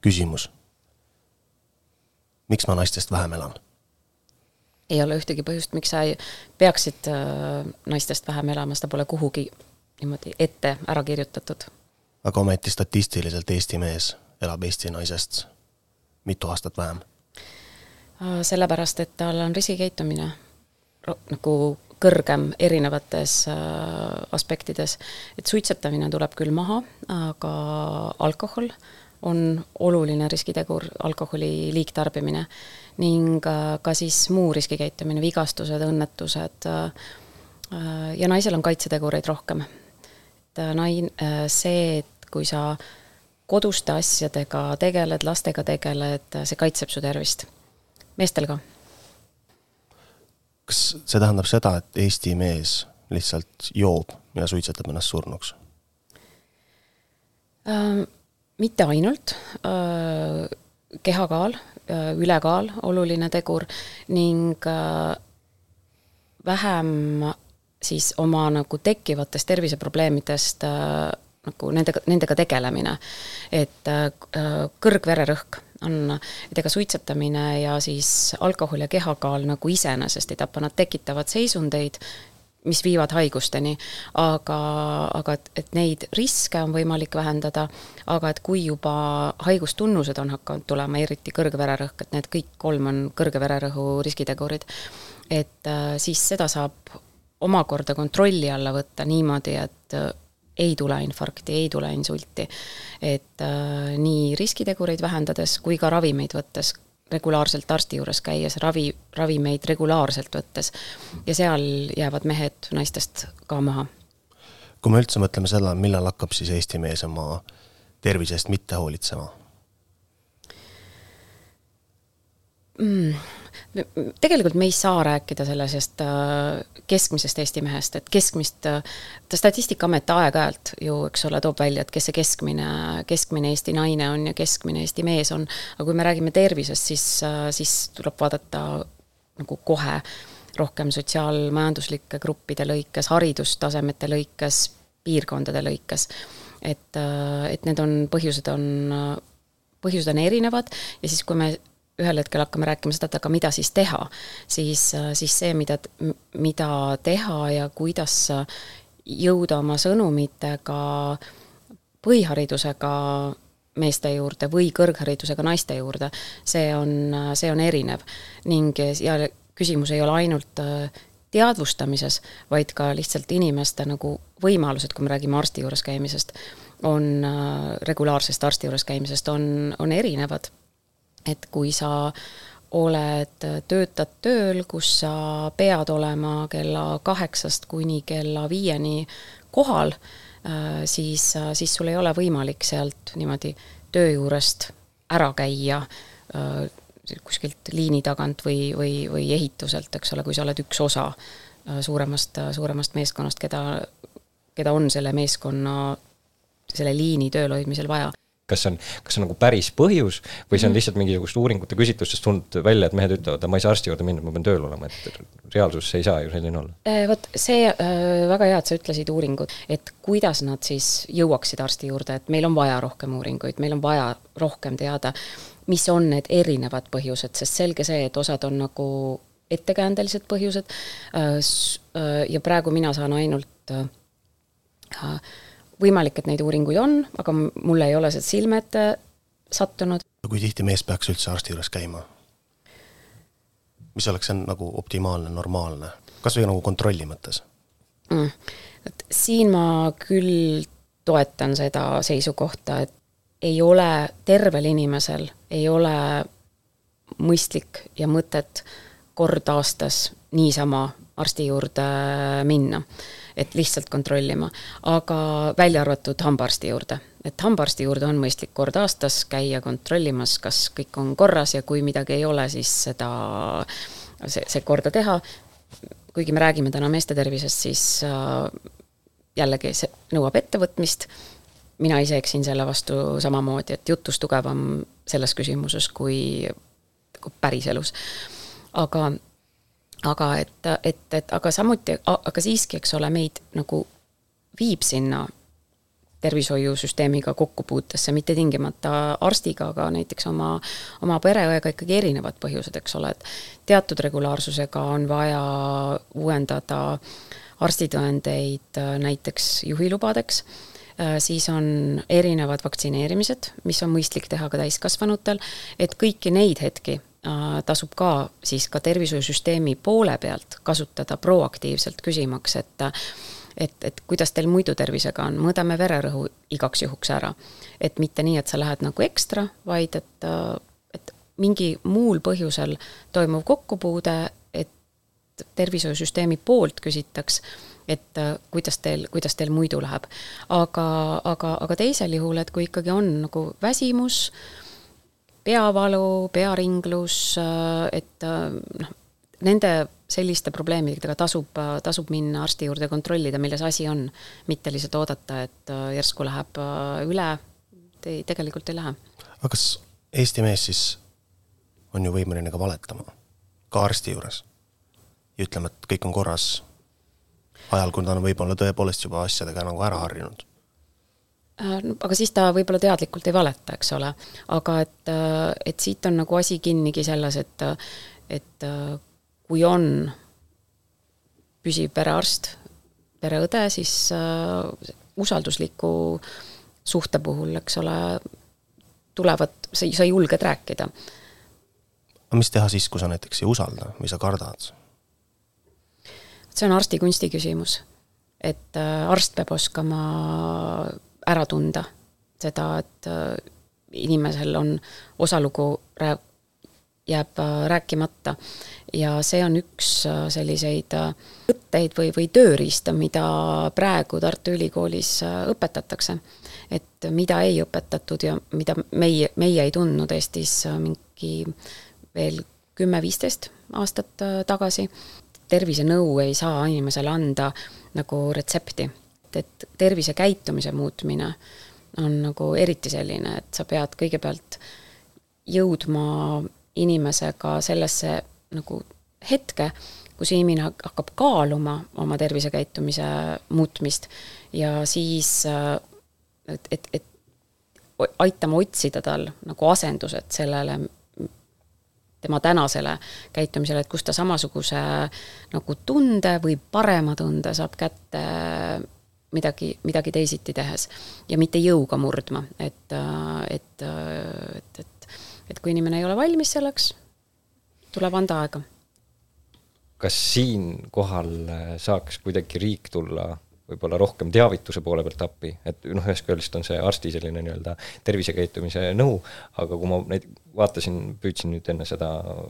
küsimus. miks ma naistest vähem elan? ei ole ühtegi põhjust, miks sa ei peaksid äh, naistest vähem elama, seda pole kuhugi niimoodi ette ära kirjutatud. aga ometi statistiliselt Eesti mees elab Eesti naisest mitu aastat vähem? Äh, sellepärast, et tal on riskikäitumine nagu kõrgem erinevates äh, aspektides. et suitsetamine tuleb küll maha, aga alkohol on oluline riskitegur, alkoholi liigtarbimine ning äh, ka siis muu riskikäitumine, vigastused, õnnetused ja naisel on kaitsetegureid rohkem. et nain-, see, et kui sa koduste asjadega tegeled, lastega tegeled, see kaitseb su tervist. meestel ka kas see tähendab seda, et Eesti mees lihtsalt joob ja suitsetab ennast surnuks äh,? Mitte ainult äh,, kehakaal äh,, ülekaal, oluline tegur ning äh, vähem siis oma nagu tekkivatest terviseprobleemidest äh, nagu nendega, nendega tegelemine. et äh, kõrgvererõhk on, et ega suitsetamine ja siis alkohol ja kehakaal nagu iseenesest ei tapa, nad tekitavad seisundeid, mis viivad haigusteni, aga, aga et, et neid riske on võimalik vähendada, aga et kui juba haigustunnused on hakanud tulema, eriti kõrge vererõhk, et need kõik kolm on kõrge vererõhu riskitegurid, et äh, siis seda saab omakorda kontrolli alla võtta niimoodi, et ei tule infarkti, ei tule insulti. et äh, nii riskitegureid vähendades kui ka ravimeid võttes, regulaarselt arsti juures käies, ravi, ravimeid regulaarselt võttes ja seal jäävad mehed naistest ka maha. kui me üldse mõtleme selle, millal hakkab siis Eesti mees oma tervise eest mitte hoolitsema mm.? Tegelikult me ei saa rääkida sellisest äh, keskmisest Eesti mehest, et keskmist, äh, Statistikaamet aeg-ajalt ju, eks ole, toob välja, et kes see keskmine, keskmine Eesti naine on ja keskmine Eesti mees on, aga kui me räägime tervisest, siis, äh, siis tuleb vaadata nagu kohe rohkem sotsiaalmajanduslike gruppide lõikes, haridustasemete lõikes, piirkondade lõikes. et, et need on, põhjused on, põhjused on erinevad ja siis, kui me ühel hetkel hakkame rääkima seda, et aga mida siis teha, siis, siis see, mida, mida teha ja kuidas jõuda oma sõnumitega põhiharidusega meeste juurde või kõrgharidusega naiste juurde, see on, see on erinev. ning, ja küsimus ei ole ainult teadvustamises, vaid ka lihtsalt inimeste nagu võimalused, kui me räägime arsti juures käimisest, on regulaarsest arsti juures käimisest, on, on erinevad et kui sa oled, töötad tööl, kus sa pead olema kella kaheksast kuni kella viieni kohal, äh, siis, siis sul ei ole võimalik sealt niimoodi töö juurest ära käia äh, kuskilt liini tagant või, või, või ehituselt, eks ole, kui sa oled üks osa äh, suuremast, suuremast meeskonnast, keda, keda on selle meeskonna, selle liini tööl hoidmisel vaja kas see on, kas see on nagu päris põhjus või see on mhm. lihtsalt mingisugust uuringute küsitlustest tulnud välja, et mehed ütlevad, et ma ei saa arsti juurde minna, ma pean tööl olema, et reaalsus ei saa ju selline olla? Äh, vot see, äh, väga hea, et sa ütlesid uuringud, et kuidas nad siis jõuaksid arsti juurde, et meil on vaja rohkem uuringuid, meil on vaja rohkem teada, mis on need erinevad põhjused, sest selge see, et osad on nagu ettekäändelised põhjused äh, ja praegu mina saan ainult võimalik, et neid uuringuid on, aga mulle ei ole see silme ette sattunud. kui tihti mees peaks üldse arsti juures käima? mis oleks nagu optimaalne, normaalne, kas või nagu kontrolli mõttes mm.? et siin ma küll toetan seda seisukohta, et ei ole, tervel inimesel ei ole mõistlik ja mõtet kord aastas niisama arsti juurde minna et lihtsalt kontrollima, aga välja arvatud hambaarsti juurde. et hambaarsti juurde on mõistlik kord aastas käia kontrollimas, kas kõik on korras ja kui midagi ei ole, siis seda, see, see korda teha, kuigi me räägime täna meeste tervisest, siis äh, jällegi see nõuab ettevõtmist, mina ise eksin selle vastu samamoodi, et jutust tugevam selles küsimuses kui, kui päriselus. aga aga et, et, et aga samuti, aga siiski, eks ole, meid nagu viib sinna tervishoiusüsteemiga kokkupuutesse, mitte tingimata arstiga, aga näiteks oma, oma pereõega ikkagi erinevad põhjused, eks ole, et teatud regulaarsusega on vaja uuendada arstitõendeid äh, näiteks juhilubadeks, äh, siis on erinevad vaktsineerimised, mis on mõistlik teha ka täiskasvanutel, et kõiki neid hetki tasub ka siis ka tervishoiusüsteemi poole pealt kasutada proaktiivselt, küsimaks, et et, et kuidas teil muidu tervisega on, mõõdame vererõhu igaks juhuks ära. et mitte nii, et sa lähed nagu ekstra, vaid et, et mingi muul põhjusel toimuv kokkupuude, et tervishoiusüsteemi poolt küsitaks, et kuidas teil, kuidas teil muidu läheb. aga, aga, aga teisel juhul, et kui ikkagi on nagu väsimus, peavalu, pearinglus, et noh, nende selliste probleemidega tasub, tasub minna arsti juurde kontrollida, milles asi on, mitte lihtsalt oodata, et äh, järsku läheb äh, üle, ei, tegelikult ei lähe. aga kas Eesti mees siis on ju võimeline ka valetama, ka arsti juures? ja ütlema, et kõik on korras, ajal, kui ta on võib-olla tõepoolest juba asjadega nagu ära harjunud? Äh, aga siis ta võib-olla teadlikult ei valeta, eks ole, aga et, et siit on nagu asi kinnigi selles, et, et kui on püsiv perearst, pereõde, siis äh, usaldusliku suhte puhul, eks ole, tulevad, sa, sa julged rääkida. aga mis teha siis, kui sa näiteks ei usalda või sa kardad? see on arsti kunsti küsimus. et äh, arst peab oskama ära tunda seda, et äh, inimesel on osalugu rää-, jääb äh, rääkimata. ja see on üks äh, selliseid võtteid või, või tööriista, mida praegu Tartu Ülikoolis õpetatakse. et mida ei õpetatud ja mida meie, meie ei tundnud Eestis mingi veel kümme-viisteist aastat tagasi. tervisenõu ei saa inimesele anda nagu retsepti, et tervisekäitumise muutmine on nagu eriti selline, et sa pead kõigepealt jõudma inimesega sellesse nagu hetke, kus inimene hakkab kaaluma oma tervisekäitumise muutmist ja siis et, et, et aitama otsida tal nagu asendused sellele tema tänasele käitumisele, et kust ta samasuguse nagu tunde või parema tunde saab kätte midagi, midagi teisiti tehes ja mitte jõuga murdma, et, et, et, et et kui inimene ei ole valmis selleks, tuleb anda aega. kas siinkohal saaks kuidagi riik tulla võib-olla rohkem teavituse poole pealt appi, et noh, ühest küljest on see arsti selline nii-öelda tervisekäitumise nõu, aga kui ma neid vaatasin, püüdsin nüüd enne seda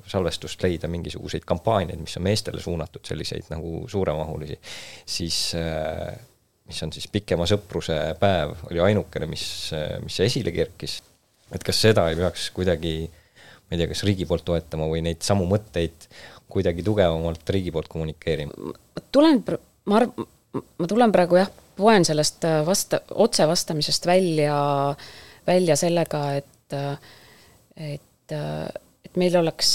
salvestust leida mingisuguseid kampaaniaid, mis on meestele suunatud, selliseid nagu suuremahulisi, siis äh, mis on siis pikema sõpruse päev, oli ainukene, mis, mis esile kerkis et kas seda ei peaks kuidagi, ma ei tea, kas riigi poolt toetama või neid samu mõtteid kuidagi tugevamalt riigi poolt kommunikeerima? tulen, ma arv-, ma tulen praegu jah, poen sellest äh, vasta-, otse vastamisest välja, välja sellega, et, äh, et, äh, et meil oleks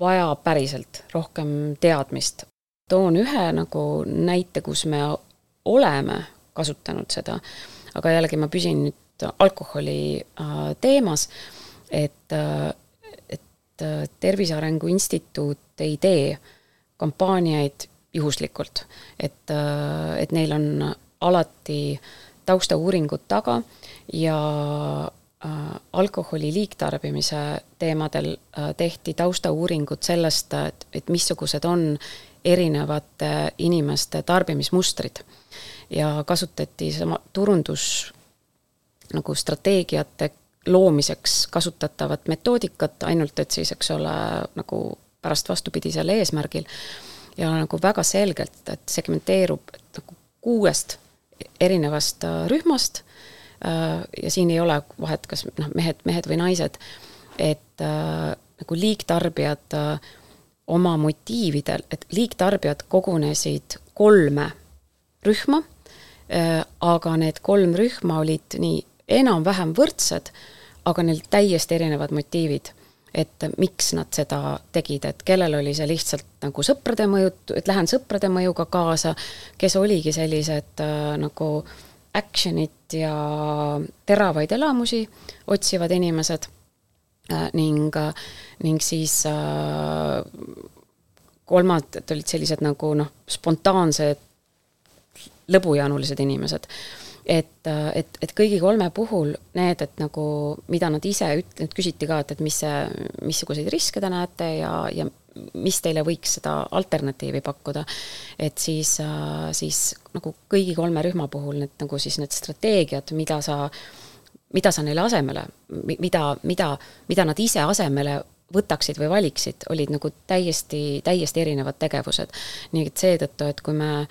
vaja päriselt rohkem teadmist. toon ühe nagu näite, kus me oleme kasutanud seda, aga jällegi ma püsin nüüd alkoholi äh, teemas, et, äh, et äh, Tervise Arengu Instituut ei tee kampaaniaid juhuslikult, et, et neil on alati taustauuringud taga ja alkoholi liigtarbimise teemadel tehti taustauuringud sellest, et, et missugused on erinevate inimeste tarbimismustrid. ja kasutati sama turundus nagu strateegiate loomiseks kasutatavat metoodikat, ainult et siis, eks ole, nagu pärast vastupidisel eesmärgil. ja nagu väga selgelt, et segmenteerub et nagu kuuest erinevast äh, rühmast äh, ja siin ei ole vahet, kas noh, mehed, mehed või naised, et äh, nagu liigtarbijad äh, oma motiividel, et liigtarbijad kogunesid kolme rühma äh,, aga need kolm rühma olid nii enam-vähem võrdsed, aga neil täiesti erinevad motiivid. et miks nad seda tegid, et kellel oli see lihtsalt nagu sõprade mõju, et lähen sõprade mõjuga kaasa, kes oligi sellised äh, nagu action'it ja teravaid elamusi otsivad inimesed ning, ning siis kolmandad olid sellised nagu noh, spontaansed lõbujaanulised inimesed. Et, et, et kõigi kolme puhul need, et nagu mida nad ise üt-, nüüd küsiti ka, et, et mis see, missuguseid riske te näete ja, ja mis teile võiks seda alternatiivi pakkuda, et siis, siis nagu kõigi kolme rühma puhul need nagu siis need strateegiad, mida sa, mida sa neile asemele, mida, mida, mida nad ise asemele võtaksid või valiksid, olid nagu täiesti, täiesti erinevad tegevused. nii et seetõttu, et kui me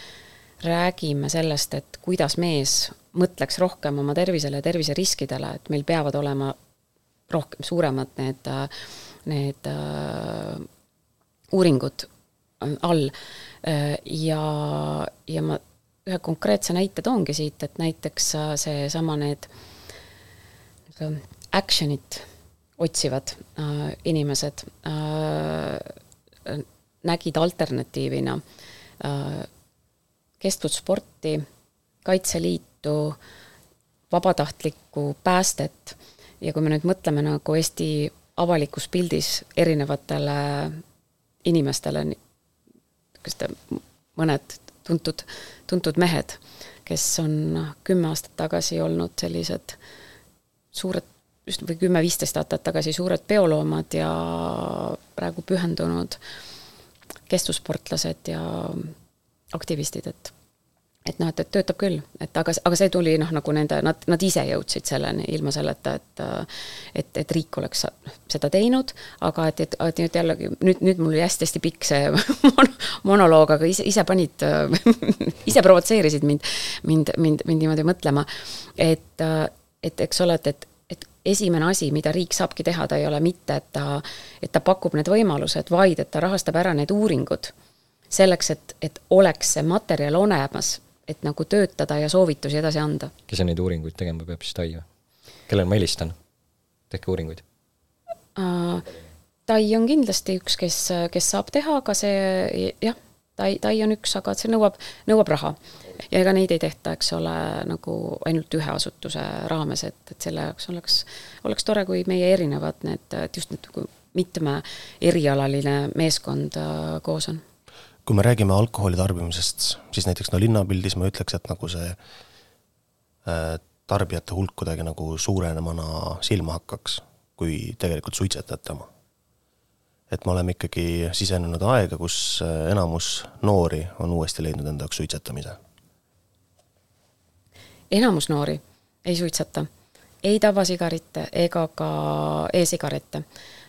räägime sellest, et kuidas mees mõtleks rohkem oma tervisele ja terviseriskidele, et meil peavad olema rohkem, suuremad need, need uh, uuringud all uh, ja, ja ma ühe konkreetse näite toongi siit, et näiteks uh, seesama need action'it otsivad uh, inimesed uh, nägid alternatiivina uh, kestvussporti, Kaitseliit, Liitu, vabatahtlikku päästet. Ja kui me nüüd mõtleme nagu Eesti avalikus pildis erinevatele inimestele, kas ta, mõned tuntud, tuntud mehed, kes on kümme aastat tagasi olnud sellised suured, just või kümme-viisteist aastat tagasi suured peoloomad ja praegu pühendunud kestvussportlased ja aktivistid, et et noh, et, et töötab küll, et aga, aga see tuli noh, nagu nende, nad, nad ise jõudsid selleni ilma selleta, et et, et riik oleks seda teinud, aga et, et, et nüüd jällegi, nüüd, nüüd mul oli hästi-hästi pikk see monoloog, aga ise, ise panid ise provotseerisid mind, mind, mind, mind niimoodi mõtlema. et, et eks ole, et, et et esimene asi, mida riik saabki teha, ta ei ole mitte, et ta, et ta pakub need võimalused, vaid et ta rahastab ära need uuringud selleks, et, et oleks see materjal olemas et nagu töötada ja soovitusi edasi anda. kes neid uuringuid tegema peab, siis Tai või? kellele ma helistan? tehke uuringuid uh,. Tai on kindlasti üks, kes, kes saab teha, aga see jah, Tai, Tai on üks, aga see nõuab, nõuab raha. Ja ega neid ei tehta, eks ole, nagu ainult ühe asutuse raames, et, et selle jaoks oleks, oleks tore, kui meie erinevad need, et just need nagu mitme erialaline meeskond uh, koos on kui me räägime alkoholi tarbimisest, siis näiteks no linnapildis ma ütleks, et nagu see äh, tarbijate hulk kuidagi nagu suurenemana silma hakkaks, kui tegelikult suitsetajate oma. et me oleme ikkagi sisenenud aega, kus äh, enamus noori on uuesti leidnud enda jaoks suitsetamise. Enamus noori ei suitseta, ei tavasigarette ega ka e-sigarette.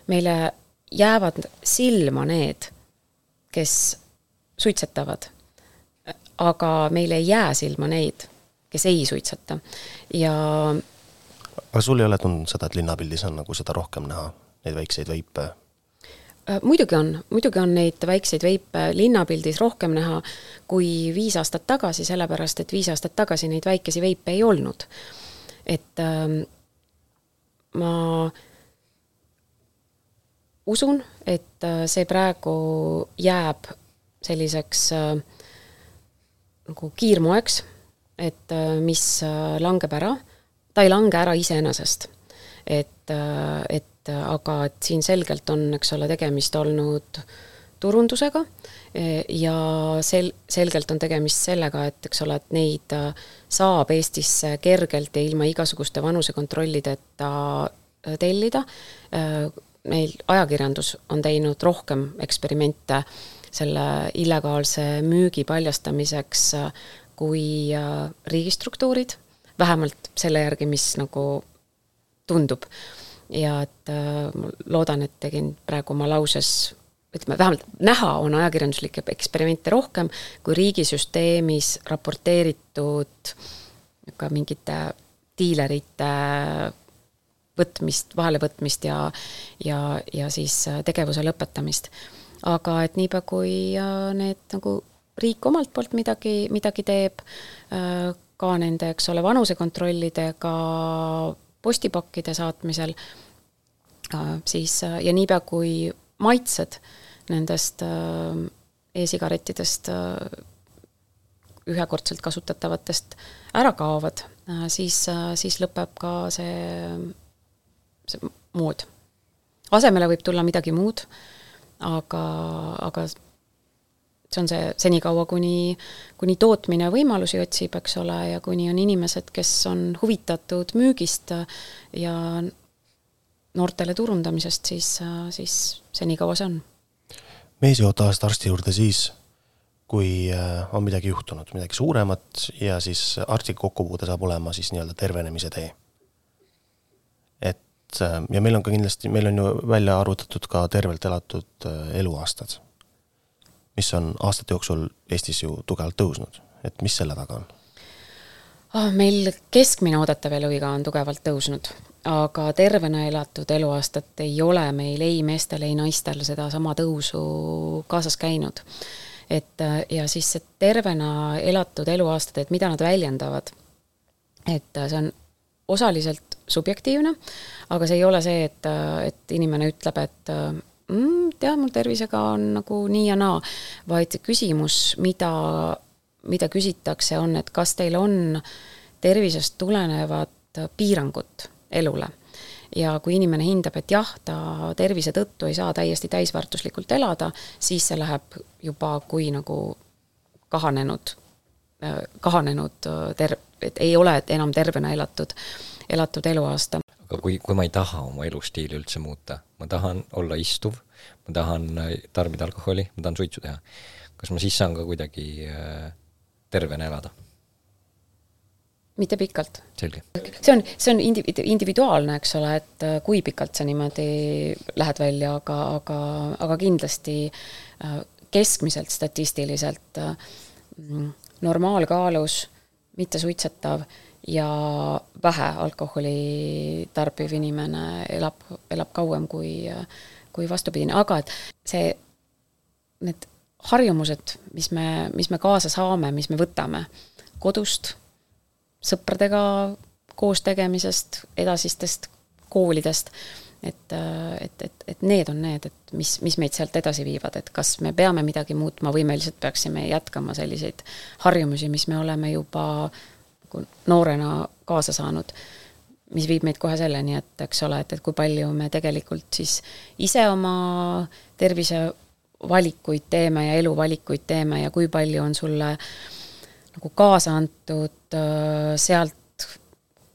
meile jäävad silma need, kes suitsetavad. aga meil ei jää silma neid, kes ei suitseta ja aga sul ei ole tundnud seda, et linnapildis on nagu seda rohkem näha, neid väikseid veipe? Äh, muidugi on, muidugi on neid väikseid veipe linnapildis rohkem näha kui viis aastat tagasi, sellepärast et viis aastat tagasi neid väikesi veipe ei olnud. et ähm, ma usun, et äh, see praegu jääb selliseks äh, nagu kiirmoeks, et äh, mis äh, langeb ära, ta ei lange ära iseenesest. et, et aga et siin selgelt on, eks ole, tegemist olnud turundusega ja sel-, selgelt on tegemist sellega, et eks ole, et neid saab Eestisse kergelt ja ilma igasuguste vanusekontrollideta tellida, meil ajakirjandus on teinud rohkem eksperimente selle illegaalse müügi paljastamiseks kui riigistruktuurid, vähemalt selle järgi, mis nagu tundub. Ja et äh, loodan, et tegin praegu oma lauses ütleme, vähemalt näha on ajakirjanduslikke eksperimente rohkem kui riigisüsteemis raporteeritud ka mingite diilerite võtmist, vahelevõtmist ja, ja, ja siis tegevuse lõpetamist. Aga et niipea, kui äh, need nagu riik omalt poolt midagi, midagi teeb, äh, ka nende, eks ole, vanusekontrollidega postipakkide saatmisel, äh, siis ja niipea, kui maitsed nendest e-sigarettidest ühekordselt kasutatavatest ära kaovad, siis, siis lõpeb ka see, see mood. asemele võib tulla midagi muud, aga, aga see on see senikaua, kuni, kuni tootmine võimalusi otsib, eks ole, ja kuni on inimesed, kes on huvitatud müügist ja noortele turundamisest, siis, siis senikaua see on. mees jõuab tavaliselt arsti juurde siis, kui äh, on midagi juhtunud, midagi suuremat ja siis arstiga kokkupuude saab olema siis nii-öelda tervenemise tee. et äh, ja meil on ka kindlasti, meil on ju välja arvutatud ka tervelt elatud äh, eluaastad mis on aastate jooksul Eestis ju tugevalt tõusnud, et mis selle taga on oh,? meil keskmine oodatav eluiga on tugevalt tõusnud, aga tervena elatud eluaastat ei ole meil ei meestel, ei naistel sedasama tõusu kaasas käinud. et ja siis see tervena elatud eluaastad, et mida nad väljendavad, et see on osaliselt subjektiivne, aga see ei ole see, et, et inimene ütleb, et mm, tead, mul tervisega on nagu nii ja naa, vaid küsimus, mida, mida küsitakse, on, et kas teil on tervisest tulenevat piirangut elule. Ja kui inimene hindab, et jah, ta tervise tõttu ei saa täiesti täisväärtuslikult elada, siis see läheb juba kui nagu kahanenud, kahanenud ter-, et ei ole enam tervena elatud, elatud eluaasta aga kui, kui ma ei taha oma elustiili üldse muuta, ma tahan olla istuv, ma tahan äh, tarbida alkoholi, ma tahan suitsu teha, kas ma siis saan ka kuidagi äh, tervena elada? mitte pikalt. see on, see on indi-, individuaalne, eks ole, et äh, kui pikalt sa niimoodi lähed välja, aga, aga, aga kindlasti keskmiselt statistiliselt normaalkaalus mittesuitsetav ja vähe alkoholi tarbiv inimene elab, elab kauem kui, kui vastupidine, aga et see, need harjumused, mis me, mis me kaasa saame, mis me võtame kodust, sõpradega koos tegemisest, edasistest koolidest, et, et, et, et need on need, et mis, mis meid sealt edasi viivad, et kas me peame midagi muutma või me lihtsalt peaksime jätkama selliseid harjumusi, mis me oleme juba nagu noorena kaasa saanud, mis viib meid kohe selleni, et eks ole, et, et kui palju me tegelikult siis ise oma tervisevalikuid teeme ja eluvalikuid teeme ja kui palju on sulle nagu kaasa antud äh, sealt,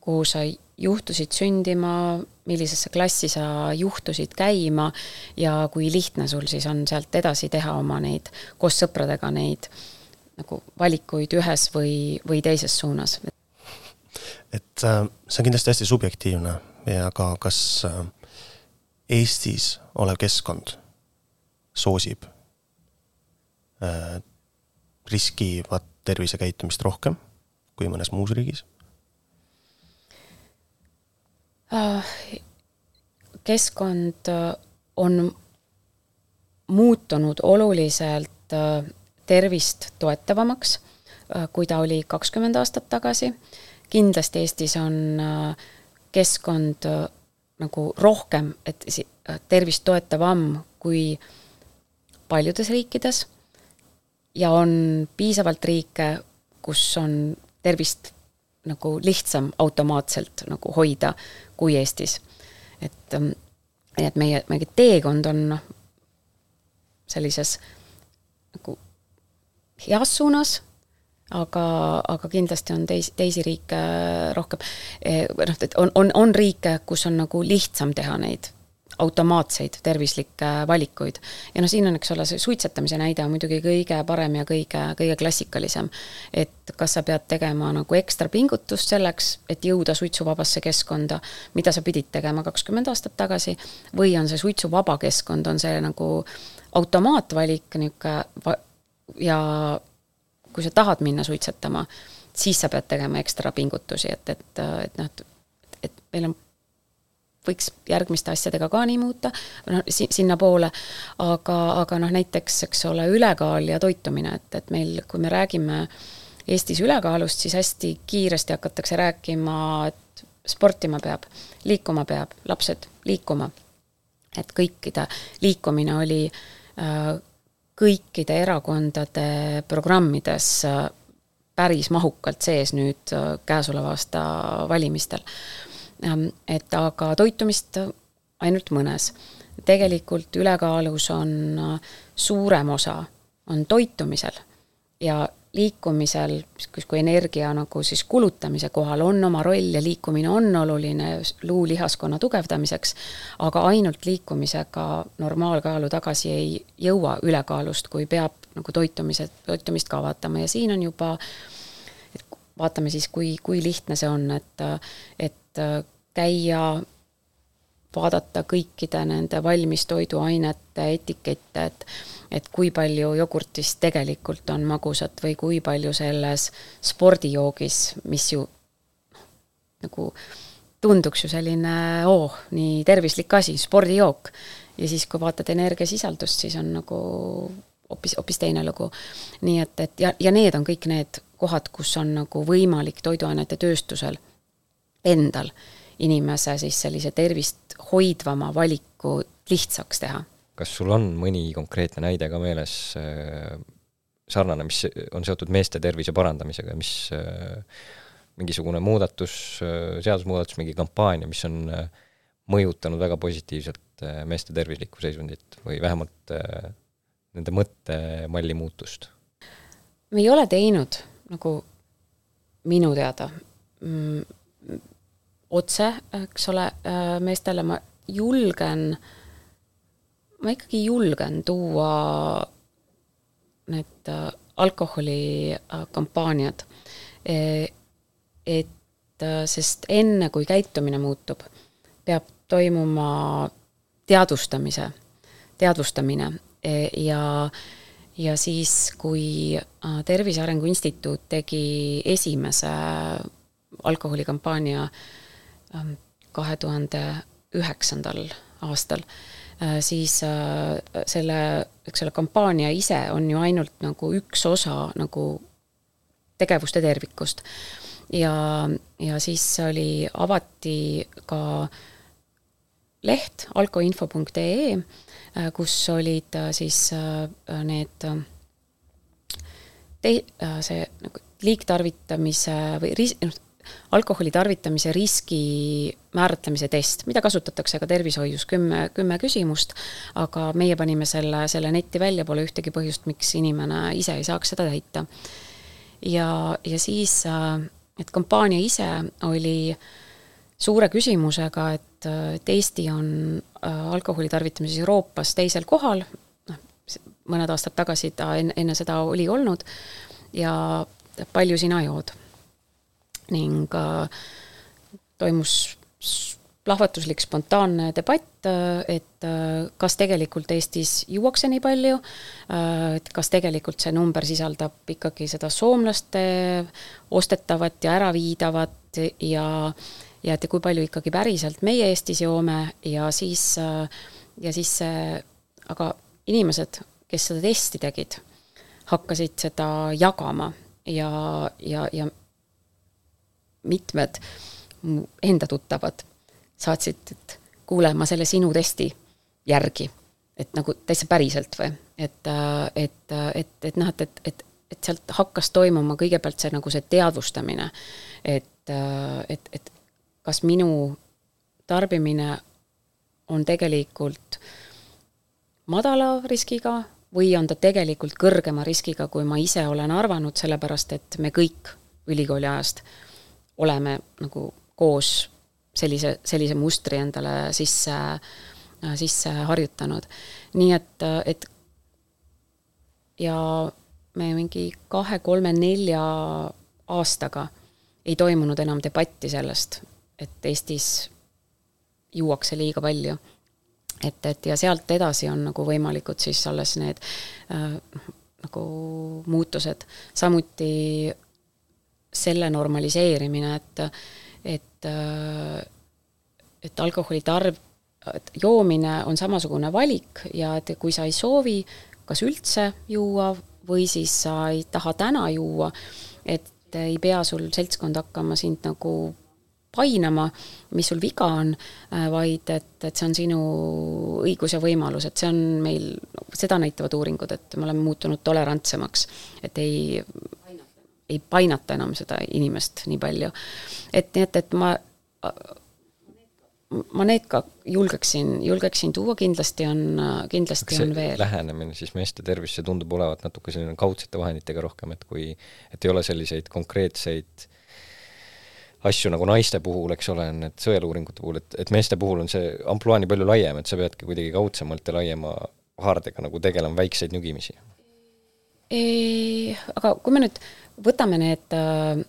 kuhu sa juhtusid sündima, millisesse klassi sa juhtusid käima ja kui lihtne sul siis on sealt edasi teha oma neid, koos sõpradega neid nagu valikuid ühes või, või teises suunas. et äh, see on kindlasti hästi subjektiivne ja ka kas äh, Eestis olev keskkond soosib äh, riskivat tervisekäitumist rohkem kui mõnes muus riigis äh,? keskkond on muutunud oluliselt tervist toetavamaks, äh, kui ta oli kakskümmend aastat tagasi. kindlasti Eestis on äh, keskkond äh, nagu rohkem, et tervist toetavam kui paljudes riikides ja on piisavalt riike, kus on tervist nagu lihtsam automaatselt nagu hoida kui Eestis. et, ähm, et meie, meie teekond on noh, sellises nagu heas suunas, aga, aga kindlasti on teis, teisi riike rohkem, eh, noh, et on, on, on riike, kus on nagu lihtsam teha neid automaatseid tervislikke valikuid. ja noh, siin on, eks ole, see suitsetamise näide on muidugi kõige parem ja kõige, kõige klassikalisem. et kas sa pead tegema nagu ekstra pingutust selleks, et jõuda suitsuvabasse keskkonda, mida sa pidid tegema kakskümmend aastat tagasi, või on see suitsuvaba keskkond, on see nagu automaatvalik, niisugune ja kui sa tahad minna suitsetama, siis sa pead tegema ekstra pingutusi, et, et, et noh, et, et meil on, võiks järgmiste asjadega ka nii muuta, noh, si-, sinnapoole, aga, aga noh, näiteks, eks ole, ülekaal ja toitumine, et, et meil, kui me räägime Eestis ülekaalust, siis hästi kiiresti hakatakse rääkima, et sportima peab, liikuma peab, lapsed liikuma. et kõikide liikumine oli äh, kõikide erakondade programmides äh, päris mahukalt sees nüüd äh, käesoleva aasta valimistel. Ähm, et aga toitumist ainult mõnes. tegelikult ülekaalus on suurem osa, on toitumisel ja liikumisel, kus kui energia nagu siis kulutamise kohal on oma roll ja liikumine on oluline luulihaskonna tugevdamiseks, aga ainult liikumisega normaalkaalu tagasi ei jõua ülekaalust, kui peab nagu toitumise, toitumist ka vaatama ja siin on juba, vaatame siis, kui, kui lihtne see on, et, et käia vaadata kõikide nende valmistoiduainete etikette, et et kui palju jogurtis tegelikult on magusat või kui palju selles spordijoogis, mis ju nagu tunduks ju selline oo oh,, nii tervislik asi, spordijook. ja siis, kui vaatad energiasisaldust, siis on nagu hoopis, hoopis teine lugu. nii et, et ja, ja need on kõik need kohad, kus on nagu võimalik toiduainete tööstusel endal inimese siis sellise tervist hoidvama valiku lihtsaks teha kas sul on mõni konkreetne näide ka meeles äh, sarnane, mis on seotud meeste tervise parandamisega, mis äh, mingisugune muudatus, äh, seadusmuudatus, mingi kampaania, mis on mõjutanud väga positiivselt meeste tervislikku seisundit või vähemalt nende mõttemalli muutust? me ei ole teinud nagu minu teada mm, otse, eks ole, meestele ma julgen äh, ma ikkagi julgen tuua need äh, alkoholikampaaniad, e, et äh, sest enne, kui käitumine muutub, peab toimuma teadvustamise, teadvustamine. E, ja ja siis, kui äh, Tervise Arengu Instituut tegi esimese alkoholikampaania ähm, kahe tuhande üheksandal aastal, Äh, siis äh, selle, eks ole, kampaania ise on ju ainult nagu üks osa nagu tegevuste tervikust. ja, ja siis oli, avati ka leht alkoinfo.ee, äh, kus olid siis need te-, see nagu liigtarvitamise või ris-, noh, alkoholi tarvitamise riski määratlemise test, mida kasutatakse ka tervishoius, kümme, kümme küsimust, aga meie panime selle, selle netti välja, pole ühtegi põhjust, miks inimene ise ei saaks seda täita. ja, ja siis, et kampaania ise oli suure küsimusega, et, et Eesti on äh, alkoholi tarvitamises Euroopas teisel kohal, noh, mõned aastad tagasi ta enne, enne seda oli olnud, ja palju sina jood ning äh, toimus plahvatuslik spontaanne debatt, äh, et äh, kas tegelikult Eestis juuakse nii palju, et kas tegelikult see number sisaldab ikkagi seda soomlaste ostetavat ja äraviidavat ja ja et kui palju ikkagi päriselt meie Eestis joome ja siis, ja siis see, aga inimesed, kes seda testi tegid, hakkasid seda jagama ja, ja, ja mitmed enda tuttavad saatsid, et kuule, ma selle sinu testi järgi, et nagu täitsa päriselt või, et, et, et, et noh, et, et, et, et sealt hakkas toimuma kõigepealt see nagu see teadvustamine, et, et, et kas minu tarbimine on tegelikult madala riskiga või on ta tegelikult kõrgema riskiga, kui ma ise olen arvanud, sellepärast et me kõik ülikooli ajast oleme nagu koos sellise, sellise mustri endale sisse, sisse harjutanud. nii et, et ja me mingi kahe, kolme, nelja aastaga ei toimunud enam debatti sellest, et Eestis juuakse liiga palju. et, et ja sealt edasi on nagu võimalikud siis alles need äh, nagu muutused, samuti selle normaliseerimine, et, et, et alkoholi tarv, et joomine on samasugune valik ja et kui sa ei soovi kas üldse juua või siis sa ei taha täna juua, et ei pea sul seltskond hakkama sind nagu painama, mis sul viga on, vaid et, et see on sinu õigus ja võimalus, et see on meil, seda näitavad uuringud, et me oleme muutunud tolerantsemaks, et ei ei painata enam seda inimest nii palju. et nii, et, et ma ma need ka julgeksin, julgeksin tuua, kindlasti on, kindlasti on veel. lähenemine siis meeste tervisesse tundub olevat natuke selline kaudsete vahenditega rohkem, et kui, et ei ole selliseid konkreetseid asju nagu naiste puhul, eks ole, need sõeluuringute puhul, et, et meeste puhul on see ampluaa nii palju laiem, et sa peadki kuidagi kaudsemalt ja laiema haardega nagu tegelema väikseid nügimisi. Aga kui me nüüd võtame need äh,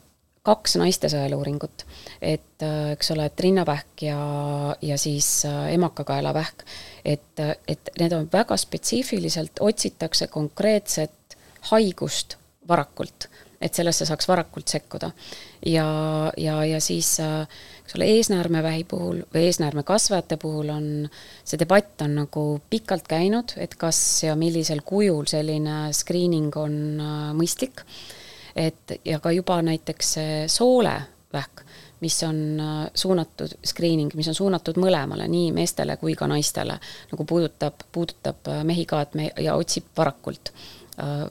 kaks naiste sõeluuringut, et äh, eks ole, et rinnavähk ja, ja siis äh, emakakaelavähk, et, et need on väga spetsiifiliselt, otsitakse konkreetset haigust varakult, et sellesse saaks varakult sekkuda. ja, ja, ja siis eks ole, eesnäärmevähi puhul või eesnäärmekasvajate puhul on, see debatt on nagu pikalt käinud, et kas ja millisel kujul selline screening on mõistlik et ja ka juba näiteks soolevähk, mis on äh, suunatud, screening, mis on suunatud mõlemale, nii meestele kui ka naistele, nagu puudutab, puudutab äh, mehi ka, et me ja otsib varakult äh,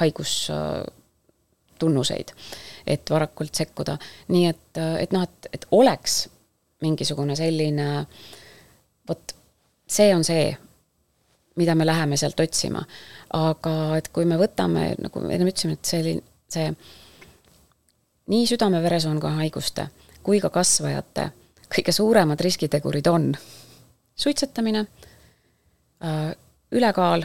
haigustunnuseid äh,, et varakult sekkuda. nii et, äh, et noh, et, et oleks mingisugune selline vot see on see, mida me läheme sealt otsima. aga et kui me võtame, nagu me enne ütlesime, et selline see nii südame-veresoonkonna haiguste kui ka kasvajate kõige suuremad riskitegurid on suitsetamine, äh, ülekaal,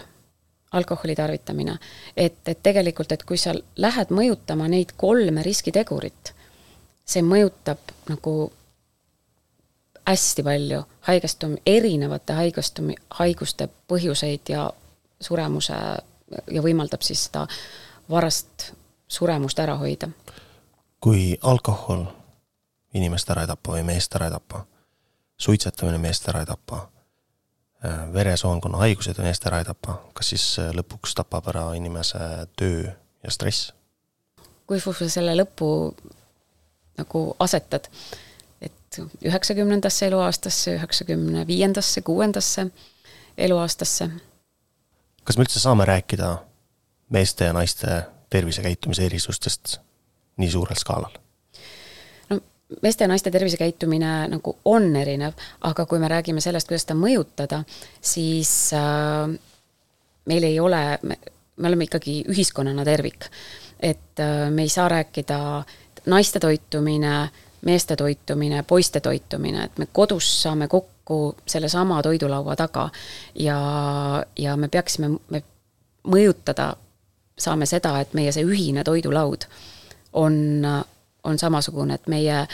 alkoholi tarvitamine. et, et tegelikult, et kui sa lähed mõjutama neid kolme riskitegurit, see mõjutab nagu hästi palju haigestum-, erinevate haigestumi-, haiguste põhjuseid ja suremuse ja võimaldab siis seda varast suremust ära hoida. kui alkohol inimest ära ei tapa või meest ära ei tapa, suitsetamine meest ära ei tapa, äh, veresoonkonna haigused meest ära ei tapa, kas siis äh, lõpuks tapab ära inimese töö ja stress? kuhu sa selle lõpu nagu asetad, et üheksakümnendasse eluaastasse, üheksakümne viiendasse, kuuendasse eluaastasse? kas me üldse saame rääkida meeste ja naiste tervisekäitumise erisustest nii suurel skaalal? no meeste ja naiste tervisekäitumine nagu on erinev, aga kui me räägime sellest, kuidas seda mõjutada, siis äh, meil ei ole, me oleme ikkagi ühiskonnana tervik. et äh, me ei saa rääkida naiste toitumine, meeste toitumine, poiste toitumine, et me kodus saame kokku sellesama toidulaua taga ja, ja me peaksime, me mõjutada saame seda, et meie see ühine toidulaud on, on samasugune, et meie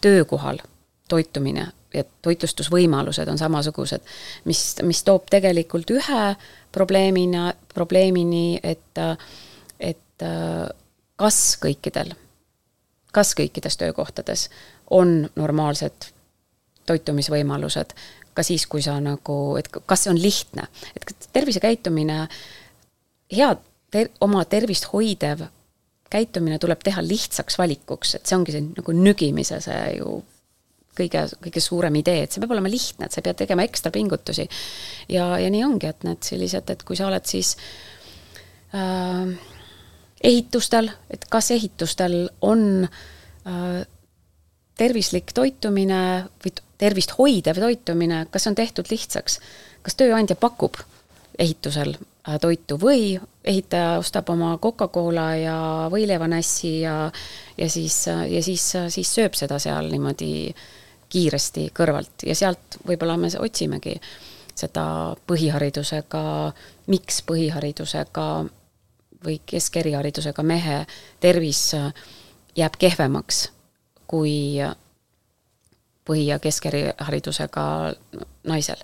töökohal toitumine ja toitlustusvõimalused on samasugused, mis, mis toob tegelikult ühe probleemina, probleemini, et, et kas kõikidel, kas kõikides töökohtades on normaalsed toitumisvõimalused, ka siis, kui sa nagu, et kas see on lihtne, et tervisekäitumine, hea ter-, oma tervist hoidev käitumine tuleb teha lihtsaks valikuks, et see ongi see nagu nügimise see ju kõige, kõige suurem idee, et see peab olema lihtne, et sa ei pea tegema ekstra pingutusi. ja, ja nii ongi, et need sellised, et kui sa oled siis äh, ehitustel, et kas ehitustel on äh, tervislik toitumine või tervist hoidev toitumine, kas on tehtud lihtsaks, kas tööandja pakub ehitusel toitu või ehitaja ostab oma Coca-Cola ja võileivanässi ja ja siis, ja siis, siis sööb seda seal niimoodi kiiresti kõrvalt ja sealt võib-olla me otsimegi seda põhiharidusega, miks põhiharidusega või keskeriharidusega mehe tervis jääb kehvemaks kui põhi- ja keskeriharidusega naisel